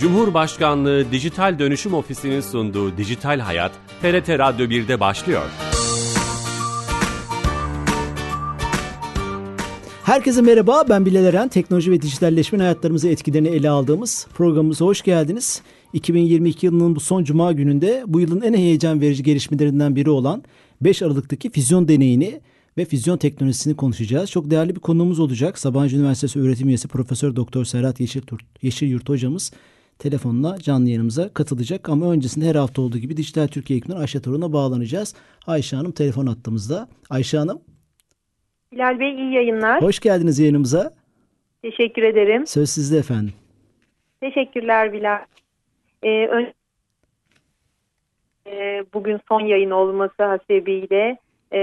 Cumhurbaşkanlığı Dijital Dönüşüm Ofisi'nin sunduğu Dijital Hayat, TRT Radyo 1'de başlıyor. Herkese merhaba, ben Bilal Eren. Teknoloji ve dijitalleşmenin hayatlarımızı etkilerini ele aldığımız programımıza hoş geldiniz. 2022 yılının bu son cuma gününde bu yılın en heyecan verici gelişmelerinden biri olan 5 Aralık'taki füzyon deneyini ve füzyon teknolojisini konuşacağız. Çok değerli bir konuğumuz olacak. Sabancı Üniversitesi öğretim üyesi Profesör Doktor Serhat Yeşilyurt, Yeşilyurt hocamız telefonla canlı yayınımıza katılacak. Ama öncesinde her hafta olduğu gibi Dijital Türkiye ekibinden Ayşe Torun'a bağlanacağız. Ayşe Hanım telefon attığımızda. Ayşe Hanım. Bilal Bey iyi yayınlar. Hoş geldiniz yayınımıza. Teşekkür ederim. Söz sizde efendim. Teşekkürler Bilal. Ee, ön... ee, bugün son yayın olması hasebiyle e,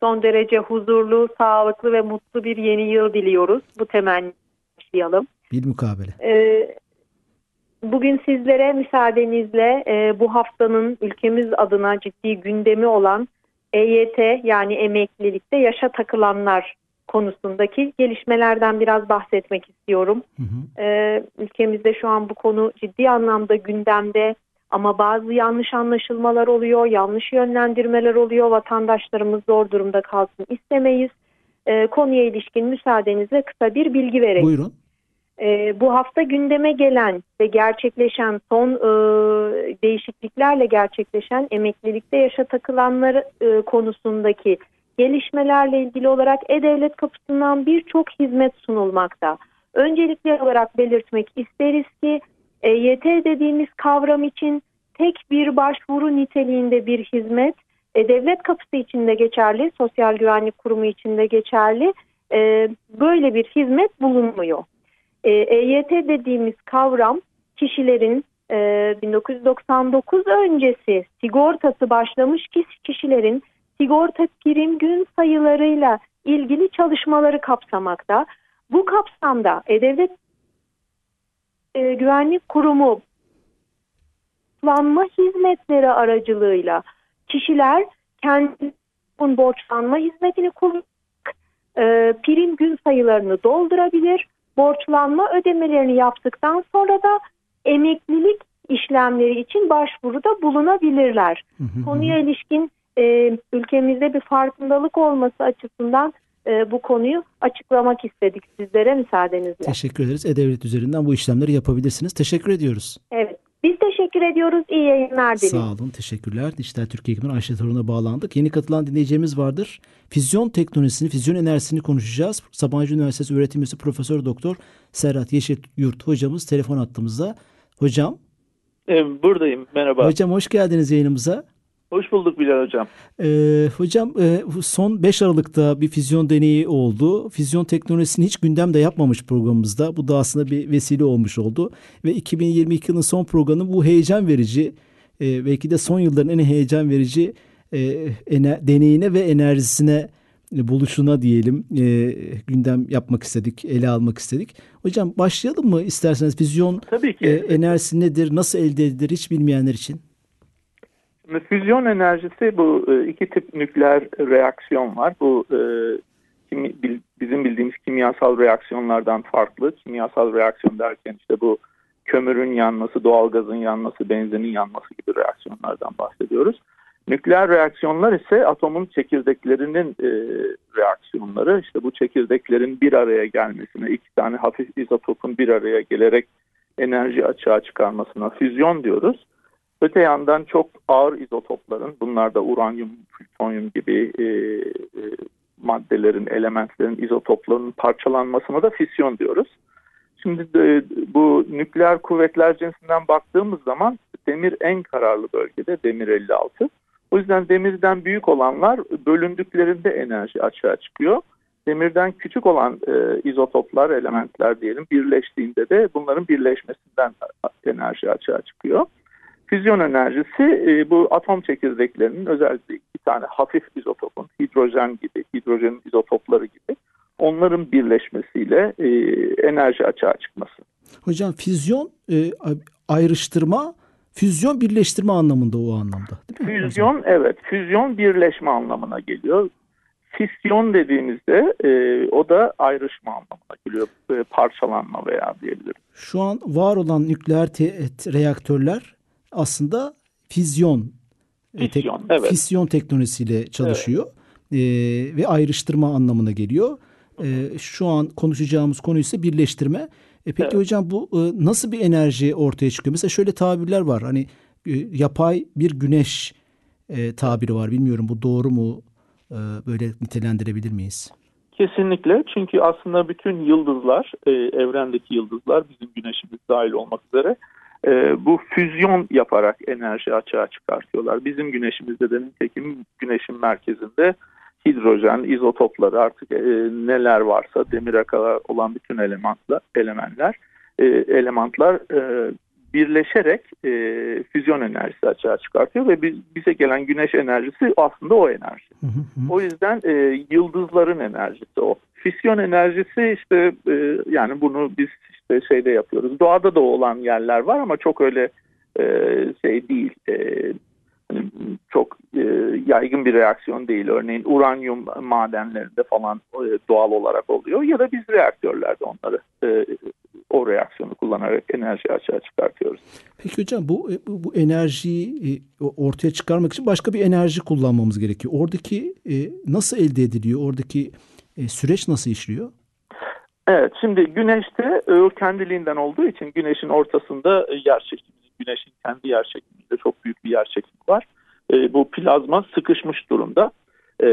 son derece huzurlu, sağlıklı ve mutlu bir yeni yıl diliyoruz. Bu temenni başlayalım. Bir mukabele. Ee, bugün sizlere müsaadenizle e, bu haftanın ülkemiz adına ciddi gündemi olan EYT yani emeklilikte yaşa takılanlar konusundaki gelişmelerden biraz bahsetmek istiyorum. Hı hı. Ee, ülkemizde şu an bu konu ciddi anlamda gündemde ama bazı yanlış anlaşılmalar oluyor, yanlış yönlendirmeler oluyor. Vatandaşlarımız zor durumda kalsın istemeyiz. Ee, konuya ilişkin müsaadenizle kısa bir bilgi vereyim. Buyurun. Ee, bu hafta gündeme gelen ve gerçekleşen son e, değişikliklerle gerçekleşen emeklilikte yaşa takılanlar e, konusundaki gelişmelerle ilgili olarak E-Devlet kapısından birçok hizmet sunulmakta. Öncelikli olarak belirtmek isteriz ki EYT dediğimiz kavram için tek bir başvuru niteliğinde bir hizmet E-Devlet kapısı içinde geçerli, Sosyal Güvenlik Kurumu içinde geçerli e, böyle bir hizmet bulunmuyor. E, EYT dediğimiz kavram kişilerin e, 1999 öncesi sigortası başlamış kişilerin sigorta prim gün sayılarıyla ilgili çalışmaları kapsamakta. Bu kapsamda E-Devlet e, Güvenlik Kurumu borçlanma hizmetleri aracılığıyla kişiler kendi borçlanma hizmetini kullanarak e, prim gün sayılarını doldurabilir. Borçlanma ödemelerini yaptıktan sonra da emeklilik işlemleri için başvuruda bulunabilirler. Hı. Konuya ilişkin e, ülkemizde bir farkındalık olması açısından e, bu konuyu açıklamak istedik sizlere müsaadenizle. Teşekkür ederiz. E-Devlet üzerinden bu işlemleri yapabilirsiniz. Teşekkür ediyoruz. Evet. Biz teşekkür ediyoruz. İyi yayınlar dileriz. Sağ olun. Teşekkürler. Dijital Türkiye ekibinden Ayşe Torun'a bağlandık. Yeni katılan dinleyeceğimiz vardır. Füzyon teknolojisini, füzyon enerjisini konuşacağız. Sabancı Üniversitesi öğretim üyesi Profesör Doktor Serhat Yeşilyurt hocamız telefon attığımızda. Hocam. Buradayım. Merhaba. Hocam hoş geldiniz yayınımıza. Hoş bulduk Bilal Hocam. Ee, hocam e, son 5 Aralık'ta bir füzyon deneyi oldu. Füzyon teknolojisini hiç gündemde yapmamış programımızda. Bu da aslında bir vesile olmuş oldu. Ve 2022 yılının son programı bu heyecan verici, e, belki de son yılların en heyecan verici e, ener, deneyine ve enerjisine e, buluşuna diyelim e, gündem yapmak istedik, ele almak istedik. Hocam başlayalım mı isterseniz füzyon Tabii ki. e, enerjisi nedir, nasıl elde edilir hiç bilmeyenler için? Füzyon enerjisi bu e, iki tip nükleer reaksiyon var. Bu e, bizim bildiğimiz kimyasal reaksiyonlardan farklı. Kimyasal reaksiyon derken işte bu kömürün yanması, doğalgazın yanması, benzinin yanması gibi reaksiyonlardan bahsediyoruz. Nükleer reaksiyonlar ise atomun çekirdeklerinin e, reaksiyonları. İşte bu çekirdeklerin bir araya gelmesine, iki tane hafif izotopun bir araya gelerek enerji açığa çıkarmasına füzyon diyoruz. Öte yandan çok ağır izotopların, bunlar da uranyum, plütonyum gibi e, e, maddelerin, elementlerin, izotoplarının parçalanmasına da fisyon diyoruz. Şimdi de, bu nükleer kuvvetler cinsinden baktığımız zaman demir en kararlı bölgede, demir 56. O yüzden demirden büyük olanlar bölündüklerinde enerji açığa çıkıyor. Demirden küçük olan e, izotoplar, elementler diyelim birleştiğinde de bunların birleşmesinden enerji açığa çıkıyor. Füzyon enerjisi e, bu atom çekirdeklerinin özellikle iki tane hafif izotopun, hidrojen gibi, hidrojenin izotopları gibi onların birleşmesiyle e, enerji açığa çıkması. Hocam füzyon e, ayrıştırma, füzyon birleştirme anlamında o anlamda. Füzyon evet, füzyon birleşme anlamına geliyor. fisyon dediğimizde e, o da ayrışma anlamına geliyor. E, parçalanma veya diyebiliriz. Şu an var olan nükleer reaktörler aslında füzyon fisyon, tek, evet. fisyon teknolojisiyle çalışıyor. Evet. E, ve ayrıştırma anlamına geliyor. E, şu an konuşacağımız konu ise birleştirme. E, peki evet. hocam bu e, nasıl bir enerji ortaya çıkıyor? Mesela şöyle tabirler var. Hani e, yapay bir güneş e, tabiri var. Bilmiyorum bu doğru mu? E, böyle nitelendirebilir miyiz? Kesinlikle çünkü aslında bütün yıldızlar, e, evrendeki yıldızlar bizim güneşimiz dahil olmak üzere e, bu füzyon yaparak enerji açığa çıkartıyorlar. Bizim güneşimizde de nitekim güneşin merkezinde hidrojen, izotopları artık e, neler varsa demire kadar olan bütün elementler, elementler, e, elementler e, birleşerek e, füzyon enerjisi açığa çıkartıyor ve biz, bize gelen güneş enerjisi aslında o enerji. O yüzden e, yıldızların enerjisi o. Füzyon enerjisi işte e, yani bunu biz işte şeyde yapıyoruz. Doğada da olan yerler var ama çok öyle e, şey değil. E, hani çok e, yaygın bir reaksiyon değil. Örneğin uranyum madenlerinde falan e, doğal olarak oluyor ya da biz reaktörlerde onları e, o reaksiyonu kullanarak enerji açığa çıkartıyoruz. Peki hocam bu e, bu, bu enerjiyi e, ortaya çıkarmak için başka bir enerji kullanmamız gerekiyor. Oradaki e, nasıl elde ediliyor? Oradaki süreç nasıl işliyor? Evet şimdi güneşte kendiliğinden olduğu için güneşin ortasında yer çekimi, güneşin kendi yer çekiminde çok büyük bir yer çekimi var. Bu plazma sıkışmış durumda e,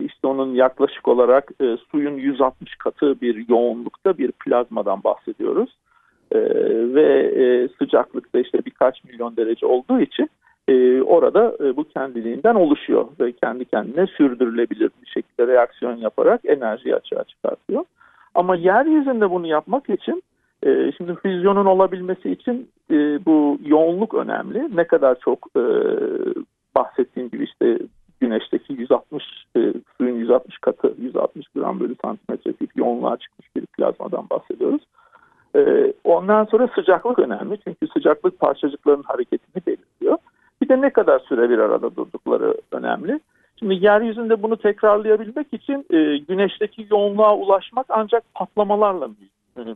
işte onun yaklaşık olarak e, suyun 160 katı bir yoğunlukta bir plazmadan bahsediyoruz. E, ve e, sıcaklıkta işte birkaç milyon derece olduğu için e, orada e, bu kendiliğinden oluşuyor ve kendi kendine sürdürülebilir bir şekilde reaksiyon yaparak enerjiyi açığa çıkartıyor. Ama yeryüzünde bunu yapmak için e, şimdi füzyonun olabilmesi için e, bu yoğunluk önemli. Ne kadar çok e, bahsettiğim gibi işte güneşteki 160 e, suyun 160 katı 160 gram bölü santimetre tip yoğunluğa çıkmış bir plazmadan bahsediyoruz. E, ondan sonra sıcaklık önemli çünkü sıcaklık parçacıkların hareketini belirliyor. De ne kadar süre bir arada durdukları önemli. Şimdi yeryüzünde bunu tekrarlayabilmek için e, güneşteki yoğunluğa ulaşmak ancak patlamalarla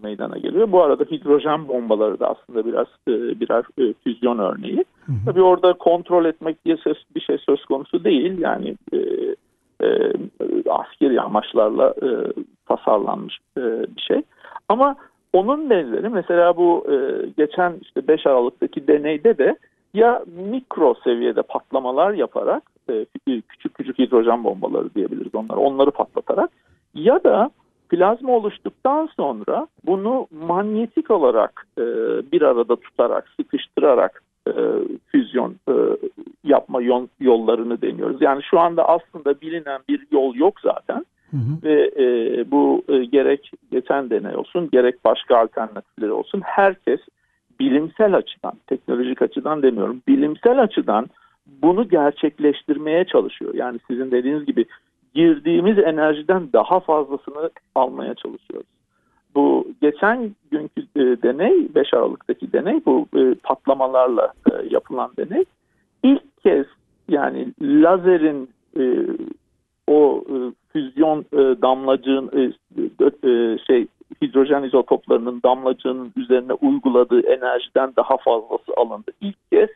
meydana geliyor. Bu arada hidrojen bombaları da aslında biraz e, birer e, füzyon örneği. Hı hı. Tabii orada kontrol etmek diye ses, bir şey söz konusu değil. Yani e, e, askeri amaçlarla e, tasarlanmış e, bir şey. Ama onun benzeri mesela bu e, geçen işte 5 Aralık'taki deneyde de ya mikro seviyede patlamalar yaparak e, küçük küçük hidrojen bombaları diyebiliriz onları onları patlatarak ya da plazma oluştuktan sonra bunu manyetik olarak e, bir arada tutarak, sıkıştırarak e, füzyon e, yapma yol, yollarını deniyoruz. Yani şu anda aslında bilinen bir yol yok zaten. Hı hı. Ve e, bu e, gerek geçen deney olsun gerek başka alternatifleri olsun herkes bilimsel açıdan, teknolojik açıdan demiyorum, bilimsel açıdan bunu gerçekleştirmeye çalışıyor. Yani sizin dediğiniz gibi girdiğimiz enerjiden daha fazlasını almaya çalışıyoruz. Bu geçen günkü e, deney 5 Aralık'taki deney bu e, patlamalarla e, yapılan deney ilk kez yani lazerin o füzyon damlacığın şey hidrojen izotoplarının damlacığının üzerine uyguladığı enerjiden daha fazlası alındı. İlk kez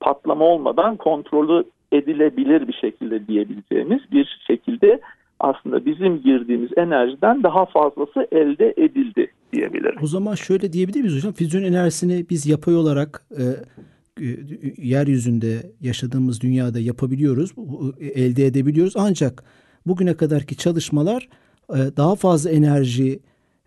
patlama olmadan kontrolü edilebilir bir şekilde diyebileceğimiz bir şekilde aslında bizim girdiğimiz enerjiden daha fazlası elde edildi diyebilirim. O zaman şöyle diyebilir miyiz hocam? Füzyon enerjisini biz yapay olarak e, e yeryüzünde yaşadığımız dünyada yapabiliyoruz, elde edebiliyoruz. Ancak bugüne kadarki çalışmalar e, daha fazla enerji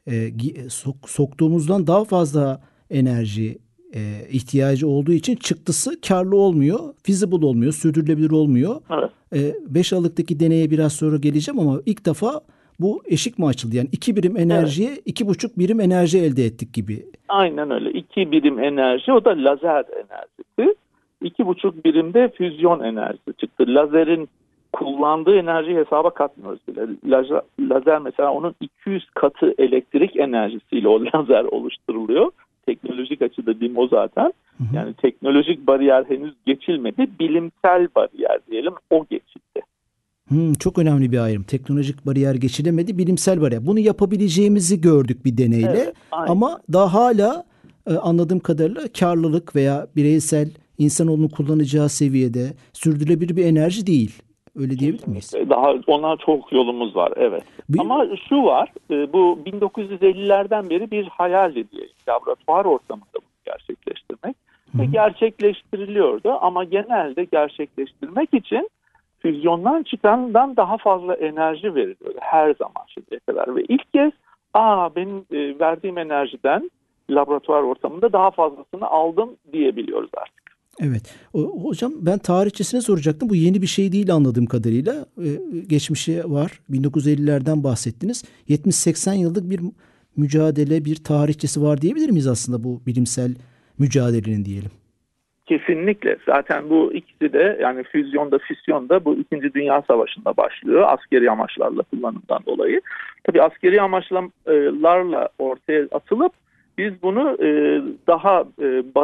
e, sok, soktuğumuzdan daha fazla enerji e, ihtiyacı olduğu için çıktısı karlı olmuyor, feasible olmuyor, sürdürülebilir olmuyor. Evet. 5 e, Aralık'taki deneye biraz sonra geleceğim ama ilk defa bu eşik mi açıldı? Yani iki birim enerjiye evet. iki buçuk birim enerji elde ettik gibi. Aynen öyle. İki birim enerji o da lazer enerjisi. İki buçuk birimde füzyon enerjisi çıktı. Lazerin kullandığı enerjiyi hesaba katmıyoruz bile. Lazer, lazer mesela onun 200 katı elektrik enerjisiyle o lazer oluşturuluyor teknolojik açıda diyeyim o zaten. Hı hı. Yani teknolojik bariyer henüz geçilmedi. Bilimsel bariyer diyelim o geçildi. Hmm, çok önemli bir ayrım. Teknolojik bariyer geçilemedi, bilimsel bariyer. Bunu yapabileceğimizi gördük bir deneyle. Evet, aynen. ama daha hala e, anladığım kadarıyla karlılık veya bireysel insanoğlunun kullanacağı seviyede sürdürülebilir bir enerji değil. Öyle diyebilir miyiz? Daha ona çok yolumuz var evet. Bir- Ama şu var e, bu 1950'lerden beri bir hayaldi diye laboratuvar ortamında bunu gerçekleştirmek. Ve gerçekleştiriliyordu ama genelde gerçekleştirmek için füzyondan çıkandan daha fazla enerji veriliyordu her zaman şimdiye kadar. Ve ilk kez aa benim e, verdiğim enerjiden laboratuvar ortamında daha fazlasını aldım diyebiliyoruz artık. Evet. Hocam ben tarihçesine soracaktım. Bu yeni bir şey değil anladığım kadarıyla. Ee, geçmişi var. 1950'lerden bahsettiniz. 70-80 yıllık bir mücadele, bir tarihçesi var diyebilir miyiz aslında bu bilimsel mücadelenin diyelim? Kesinlikle. Zaten bu ikisi de yani füzyonda füsyonda bu 2. Dünya Savaşı'nda başlıyor. Askeri amaçlarla kullanımdan dolayı. Tabii askeri amaçlarla ortaya atılıp biz bunu e, daha e,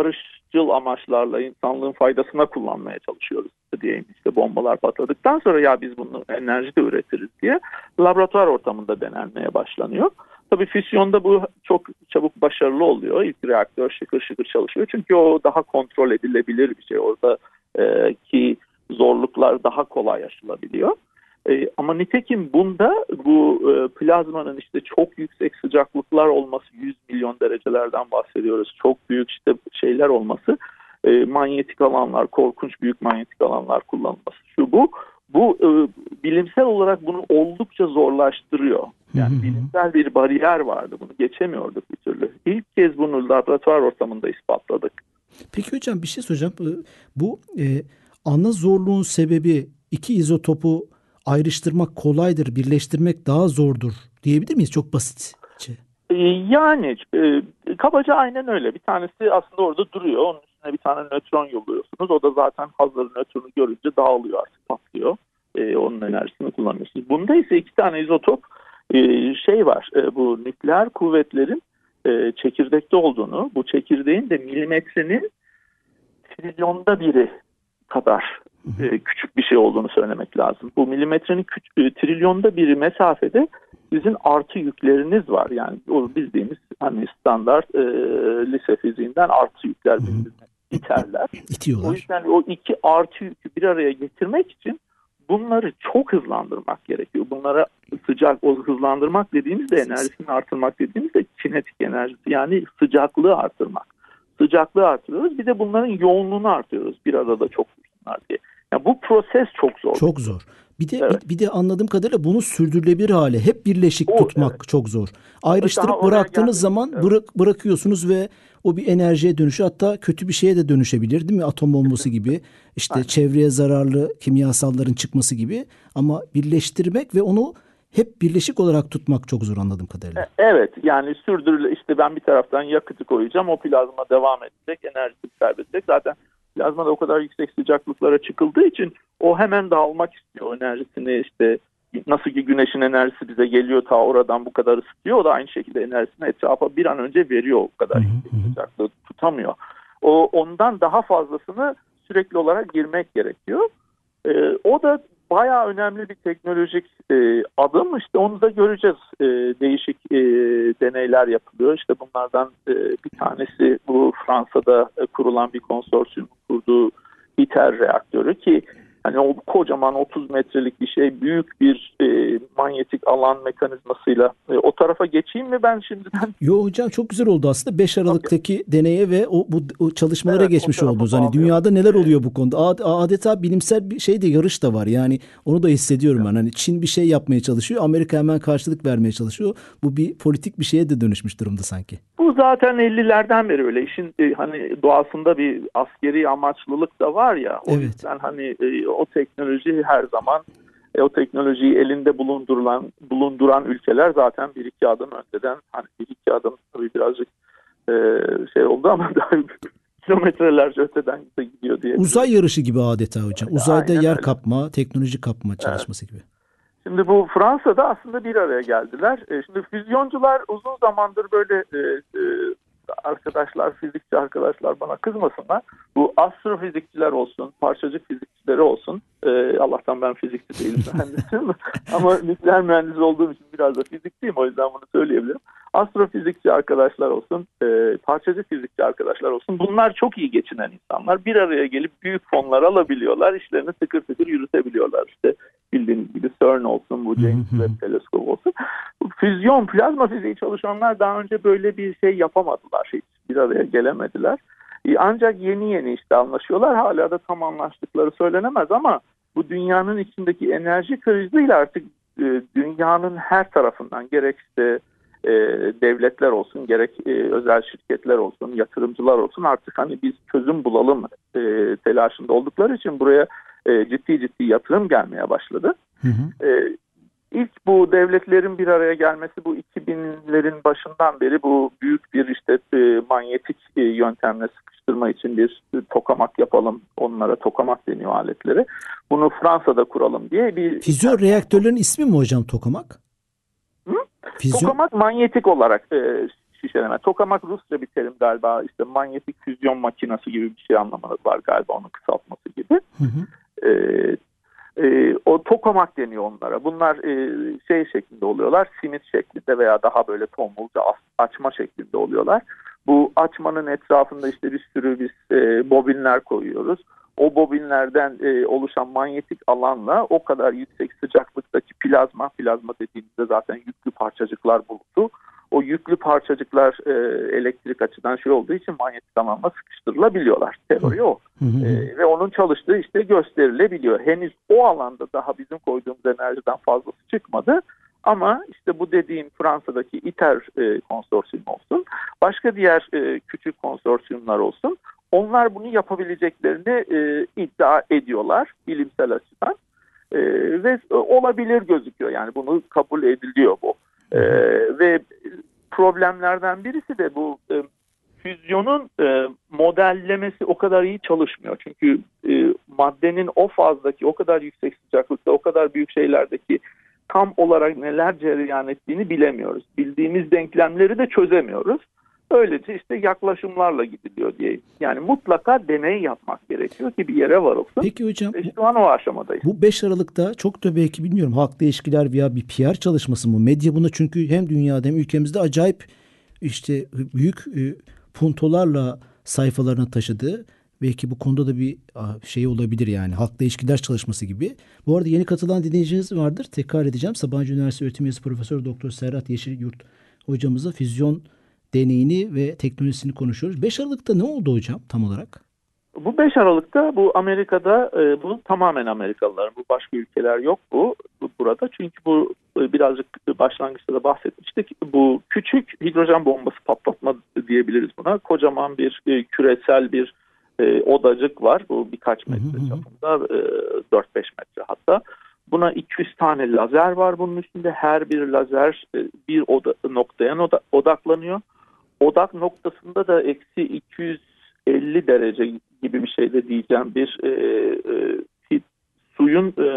barışçıl amaçlarla insanlığın faydasına kullanmaya çalışıyoruz diyeyim. İşte bombalar patladıktan sonra ya biz bunu enerji de üretiriz diye laboratuvar ortamında denenmeye başlanıyor. Tabii füsyonda bu çok çabuk başarılı oluyor. İlk reaktör şıkır şıkır çalışıyor. Çünkü o daha kontrol edilebilir bir şey. Orada e, zorluklar daha kolay aşılabiliyor. E, ama nitekim bunda bu e, plazmanın işte çok yüksek sıcaklıklar olması 100 milyon derecelerden bahsediyoruz. Çok büyük işte şeyler olması e, manyetik alanlar, korkunç büyük manyetik alanlar kullanılması. Şu bu bu e, bilimsel olarak bunu oldukça zorlaştırıyor. Yani Hı hı bilimsel bir bariyer vardı. Bunu geçemiyorduk bir türlü. İlk kez bunu laboratuvar ortamında ispatladık. Peki hocam bir şey soracağım. Bu e, ana zorluğun sebebi iki izotopu ayrıştırmak kolaydır, birleştirmek daha zordur diyebilir miyiz? Çok basitçe. E, Yani e, kabaca aynen öyle. Bir tanesi aslında orada duruyor. Onun üstüne bir tane nötron yolluyorsunuz. O da zaten hazır nötronu görünce dağılıyor artık patlıyor. E, onun enerjisini kullanıyorsunuz. Bunda ise iki tane izotop e, şey var. E, bu nükleer kuvvetlerin e, çekirdekte olduğunu, bu çekirdeğin de milimetrenin trilyonda biri kadar e, küçük bir şey olduğunu söylemek lazım. Bu milimetrenin küç- e, trilyonda biri mesafede sizin artı yükleriniz var. Yani o bildiğimiz hani standart e, lise fiziğinden artı yükler birbirine iterler. O İtiyorlar. yüzden o iki artı yükü bir araya getirmek için bunları çok hızlandırmak gerekiyor. Bunlara sıcak, o hızlandırmak dediğimizde enerjisini artırmak dediğimizde kinetik enerjisi yani sıcaklığı artırmak. Sıcaklığı artırıyoruz bir de bunların yoğunluğunu artırıyoruz bir arada çok dursunlar diye. Yani bu proses çok zor. Çok zor. Bir de Evet. bir, bir de anladığım kadarıyla bunu sürdürülebilir hale hep birleşik O, tutmak çok zor. Ayrıştırıp Daha bıraktığınız zaman Evet. bırak, bırakıyorsunuz ve o bir enerjiye dönüşü hatta kötü bir şeye de dönüşebilir değil mi? Atom bombası gibi işte Aynen. çevreye zararlı kimyasalların çıkması gibi ama birleştirmek ve onu hep birleşik olarak tutmak çok zor anladığım kadarıyla. Evet yani sürdürüle işte ben bir taraftan yakıtı koyacağım o plazma devam edecek enerjisini kaybedecek. Zaten plazmada o kadar yüksek sıcaklıklara çıkıldığı için o hemen dağılmak istiyor enerjisini işte nasıl ki güneşin enerjisi bize geliyor ta oradan bu kadar ısıtıyor o da aynı şekilde enerjisini etrafa bir an önce veriyor o kadar yüksek sıcaklığı tutamıyor. O ondan daha fazlasını sürekli olarak girmek gerekiyor. Ee, o da bayağı önemli bir teknolojik e, adım. İşte onu da göreceğiz. E, değişik e, deneyler yapılıyor. İşte bunlardan e, bir tanesi bu Fransa'da e, kurulan bir konsorsiyum kurduğu ITER reaktörü ki hani o kocaman 30 metrelik bir şey büyük bir e, manyetik alan mekanizmasıyla e, o tarafa geçeyim mi ben şimdiden? Yo hocam çok güzel oldu aslında 5 Aralık'taki deneye ve o bu o çalışmalara Evet, geçmiş oldunuz. Hani dünyada neler oluyor bu konuda? Ad- Adeta bilimsel bir şey de yarış da var. Yani onu da hissediyorum ben. Hani Çin bir şey yapmaya çalışıyor, Amerika hemen karşılık vermeye çalışıyor. Bu bir politik bir şeye de dönüşmüş durumda sanki. Bu zaten 50'lerden beri öyle. İşin e, hani doğasında bir askeri amaçlılık da var ya. O Evet. yüzden hani e, o teknoloji her zaman e, o teknolojiyi elinde bulundurulan bulunduran ülkeler zaten bir iki adım öteden hani bir iki adım tabii birazcık e, şey oldu ama daha kilometrelerce öteden de gidiyor diye. Uzay yarışı gibi adeta hocam. Uzayda Aynen yer öyle. kapma, teknoloji kapma çalışması gibi. Şimdi bu Fransa'da aslında bir araya geldiler. E, şimdi füzyoncular uzun zamandır böyle e, e, arkadaşlar, fizikçi arkadaşlar bana kızmasınlar. Bu astrofizikçiler olsun, parçacık fizikçileri olsun. E, Allah'tan ben fizikçi değilim mühendisim. Ama nükleer mühendisi olduğum için biraz da fizikçiyim. O yüzden bunu söyleyebilirim. Astrofizikçi arkadaşlar olsun, e, parçacık fizikçi arkadaşlar olsun. Bunlar çok iyi geçinen insanlar. Bir araya gelip büyük fonlar alabiliyorlar. işlerini tıkır tıkır yürütebiliyorlar. İşte bildiğiniz gibi CERN olsun, bu James Webb Teleskop olsun. Füzyon, plazma fiziği çalışanlar daha önce böyle bir şey yapamadılar. Hiç bir araya gelemediler. E, ancak yeni yeni işte anlaşıyorlar. Hala da tam anlaştıkları söylenemez ama bu dünyanın içindeki enerji kriziyle artık e, dünyanın her tarafından gerek işte e, devletler olsun gerek e, özel şirketler olsun yatırımcılar olsun artık hani biz çözüm bulalım e, telaşında oldukları için buraya e, ciddi ciddi yatırım gelmeye başladı. Hı hı. E, ilk bu devletlerin bir araya gelmesi bu 2000'lerin başından beri bu büyük bir işte e, manyetik e, yöntemle sıkıştırma için bir e, tokamak yapalım. Onlara tokamak deniyor aletleri. Bunu Fransa'da kuralım diye bir... Füzyon reaktörlerin ismi mi hocam tokamak? Hı? Tokamak manyetik olarak e, şişeleme. Tokamak Rusça bir terim galiba. İşte manyetik füzyon makinesi gibi bir şey anlamı var galiba onun kısaltması gibi. Hı hı. E, e, o tokamak deniyor onlara. Bunlar e, şey şeklinde oluyorlar, simit şeklinde veya daha böyle tombulca açma şeklinde oluyorlar. Bu açmanın etrafında işte bir sürü biz e, bobinler koyuyoruz. O bobinlerden e, oluşan manyetik alanla o kadar yüksek sıcaklıktaki plazma, plazma dediğimizde zaten yüklü parçacıklar bulutu o yüklü parçacıklar e, elektrik açıdan şey olduğu için manyetik alanla sıkıştırılabiliyorlar. Teori o. E, ve onun çalıştığı işte gösterilebiliyor. Henüz o alanda daha bizim koyduğumuz enerjiden fazlası çıkmadı. Ama işte bu dediğim Fransa'daki ITER e, konsorsiyum olsun, başka diğer e, küçük konsorsiyumlar olsun. Onlar bunu yapabileceklerini e, iddia ediyorlar bilimsel açıdan. E, ve olabilir gözüküyor yani bunu kabul ediliyor bu. E, ve problemlerden birisi de bu e, füzyonun e, modellemesi o kadar iyi çalışmıyor. Çünkü e, maddenin o fazdaki, o kadar yüksek sıcaklıkta, o kadar büyük şeylerdeki tam olarak neler cereyan ettiğini bilemiyoruz. Bildiğimiz denklemleri de çözemiyoruz. Öylece işte yaklaşımlarla gidiliyor diye. Yani mutlaka deney yapmak gerekiyor ki bir yere varılsın. Peki hocam. Ve şu an o aşamadayız. Bu 5 Aralık'ta çok da belki bilmiyorum halkla ilişkiler veya bir PR çalışması mı? Medya buna çünkü hem dünyada hem ülkemizde acayip işte büyük e, puntolarla sayfalarına taşıdı. Belki bu konuda da bir şey olabilir yani halkla ilişkiler çalışması gibi. Bu arada yeni katılan dinleyiciniz vardır. Tekrar edeceğim. Sabancı Üniversitesi Öğretim Üyesi Profesör Doktor Serhat Yeşilyurt hocamızla füzyon deneyini ve teknolojisini konuşuyoruz. 5 Aralık'ta ne oldu hocam tam olarak? Bu 5 Aralık'ta bu Amerika'da e, bu tamamen Amerikalılar. Bu başka ülkeler yok bu, bu burada. Çünkü bu e, birazcık başlangıçta da bahsetmiştik. Bu küçük hidrojen bombası patlatma diyebiliriz buna. Kocaman bir e, küresel bir e, odacık var. Bu birkaç metre çapında e, 4-5 metre hatta. Buna 200 tane lazer var bunun üstünde. Her bir lazer e, bir oda, noktaya odaklanıyor odak noktasında da eksi 250 derece gibi bir şeyde diyeceğim bir e, e, suyun e,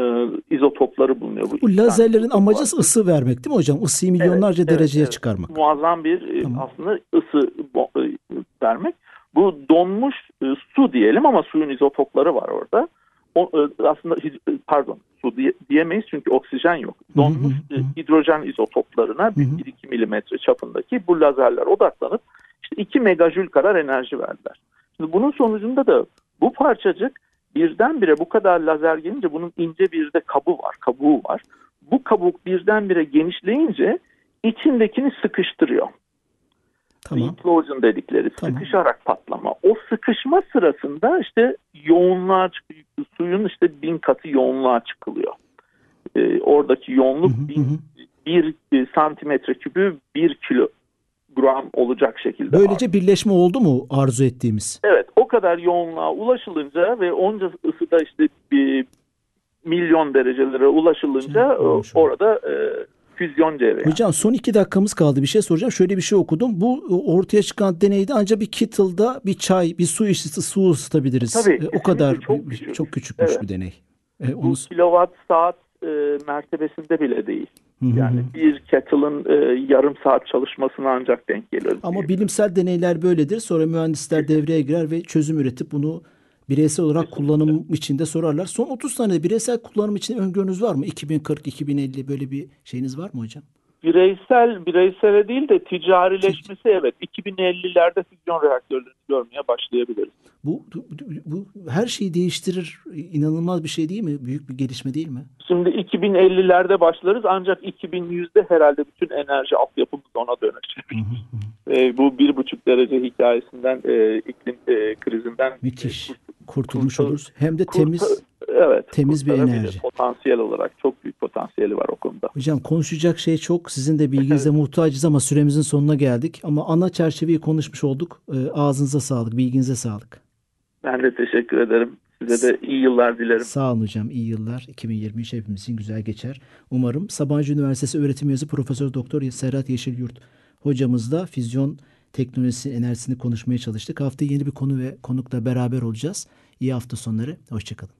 izotopları bulunuyor. Bu, bu lazerlerin amacı var. ısı vermek değil mi hocam? Isıyı milyonlarca evet, dereceye evet, çıkarmak. Muazzam bir e, tamam. aslında ısı e, vermek. Bu donmuş e, su diyelim ama suyun izotopları var orada. O, e, aslında pardon su diye, diyemeyiz çünkü oksijen yok. Donmuş hı hı hı. hidrojen izotoplarına 1-2 milimetre çapındaki bu lazerler odaklanıp işte 2 megajül kadar enerji verdiler. Şimdi bunun sonucunda da bu parçacık birdenbire bu kadar lazer gelince bunun ince bir de kabı var, kabuğu var. Bu kabuk birdenbire genişleyince içindekini sıkıştırıyor. Tamam. Implosion dedikleri tamam. sıkışarak patlama. O sıkışma sırasında işte yoğunluğa. Suyun işte bin katı yoğunluğa çıkılıyor. Ee, oradaki yoğunluk hı hı, hı. bir e, santimetre kübü bir kilogram olacak şekilde. Böylece var. birleşme oldu mu arzu ettiğimiz? Evet o kadar yoğunluğa ulaşılınca ve onca ısıda işte bir milyon derecelere ulaşılınca Şimdi, orada e, füzyon devre. Hocam son iki dakikamız kaldı. Bir şey soracağım. Şöyle bir şey okudum. Bu ortaya çıkan deneyde ancak bir kettle'da bir çay, bir su işçisi su ısıtabiliriz. Tabii. E, o kadar çok, küçük. çok küçükmüş evet. bir deney. E, onu... Bu kilowatt saat e, mertebesinde bile değil. Yani bir kettle'ın e, yarım saat çalışmasına ancak denk gelir. Ama bilimsel deneyler böyledir. Sonra mühendisler devreye girer ve çözüm üretip bunu bireysel olarak kullanım içinde sorarlar. Son 30 tane bireysel kullanım için öngörünüz var mı? 2040, 2050 böyle bir şeyiniz var mı hocam? Bireysel, bireysele değil de ticarileşmesi evet. 2050'lerde füzyon reaktörlerini görmeye başlayabiliriz. Bu, bu, bu her şeyi değiştirir. İnanılmaz bir şey değil mi? Büyük bir gelişme değil mi? Şimdi 2050'lerde başlarız ancak 2100'de herhalde bütün enerji altyapımız ona dönecek. e, bu bir buçuk derece hikayesinden e, iklim e, krizinden müthiş kurtulmuş kurtul, oluruz. Hem de temiz kurtul, evet, temiz bir enerji. Potansiyel olarak çok büyük potansiyeli var o konuda. Hocam konuşacak şey çok. Sizin de bilginize muhtacız ama süremizin sonuna geldik. Ama ana çerçeveyi konuşmuş olduk. E, ağzınıza sağlık, bilginize sağlık. Ben de teşekkür ederim. Size de iyi yıllar dilerim. Sağ olun hocam. İyi yıllar. 2023 hepimizin güzel geçer. Umarım Sabancı Üniversitesi öğretim üyesi Profesör Doktor Serhat Yeşilyurt hocamızla füzyon teknolojisi enerjisini konuşmaya çalıştık. Haftaya yeni bir konu ve konukla beraber olacağız. İyi hafta sonları. Hoşçakalın.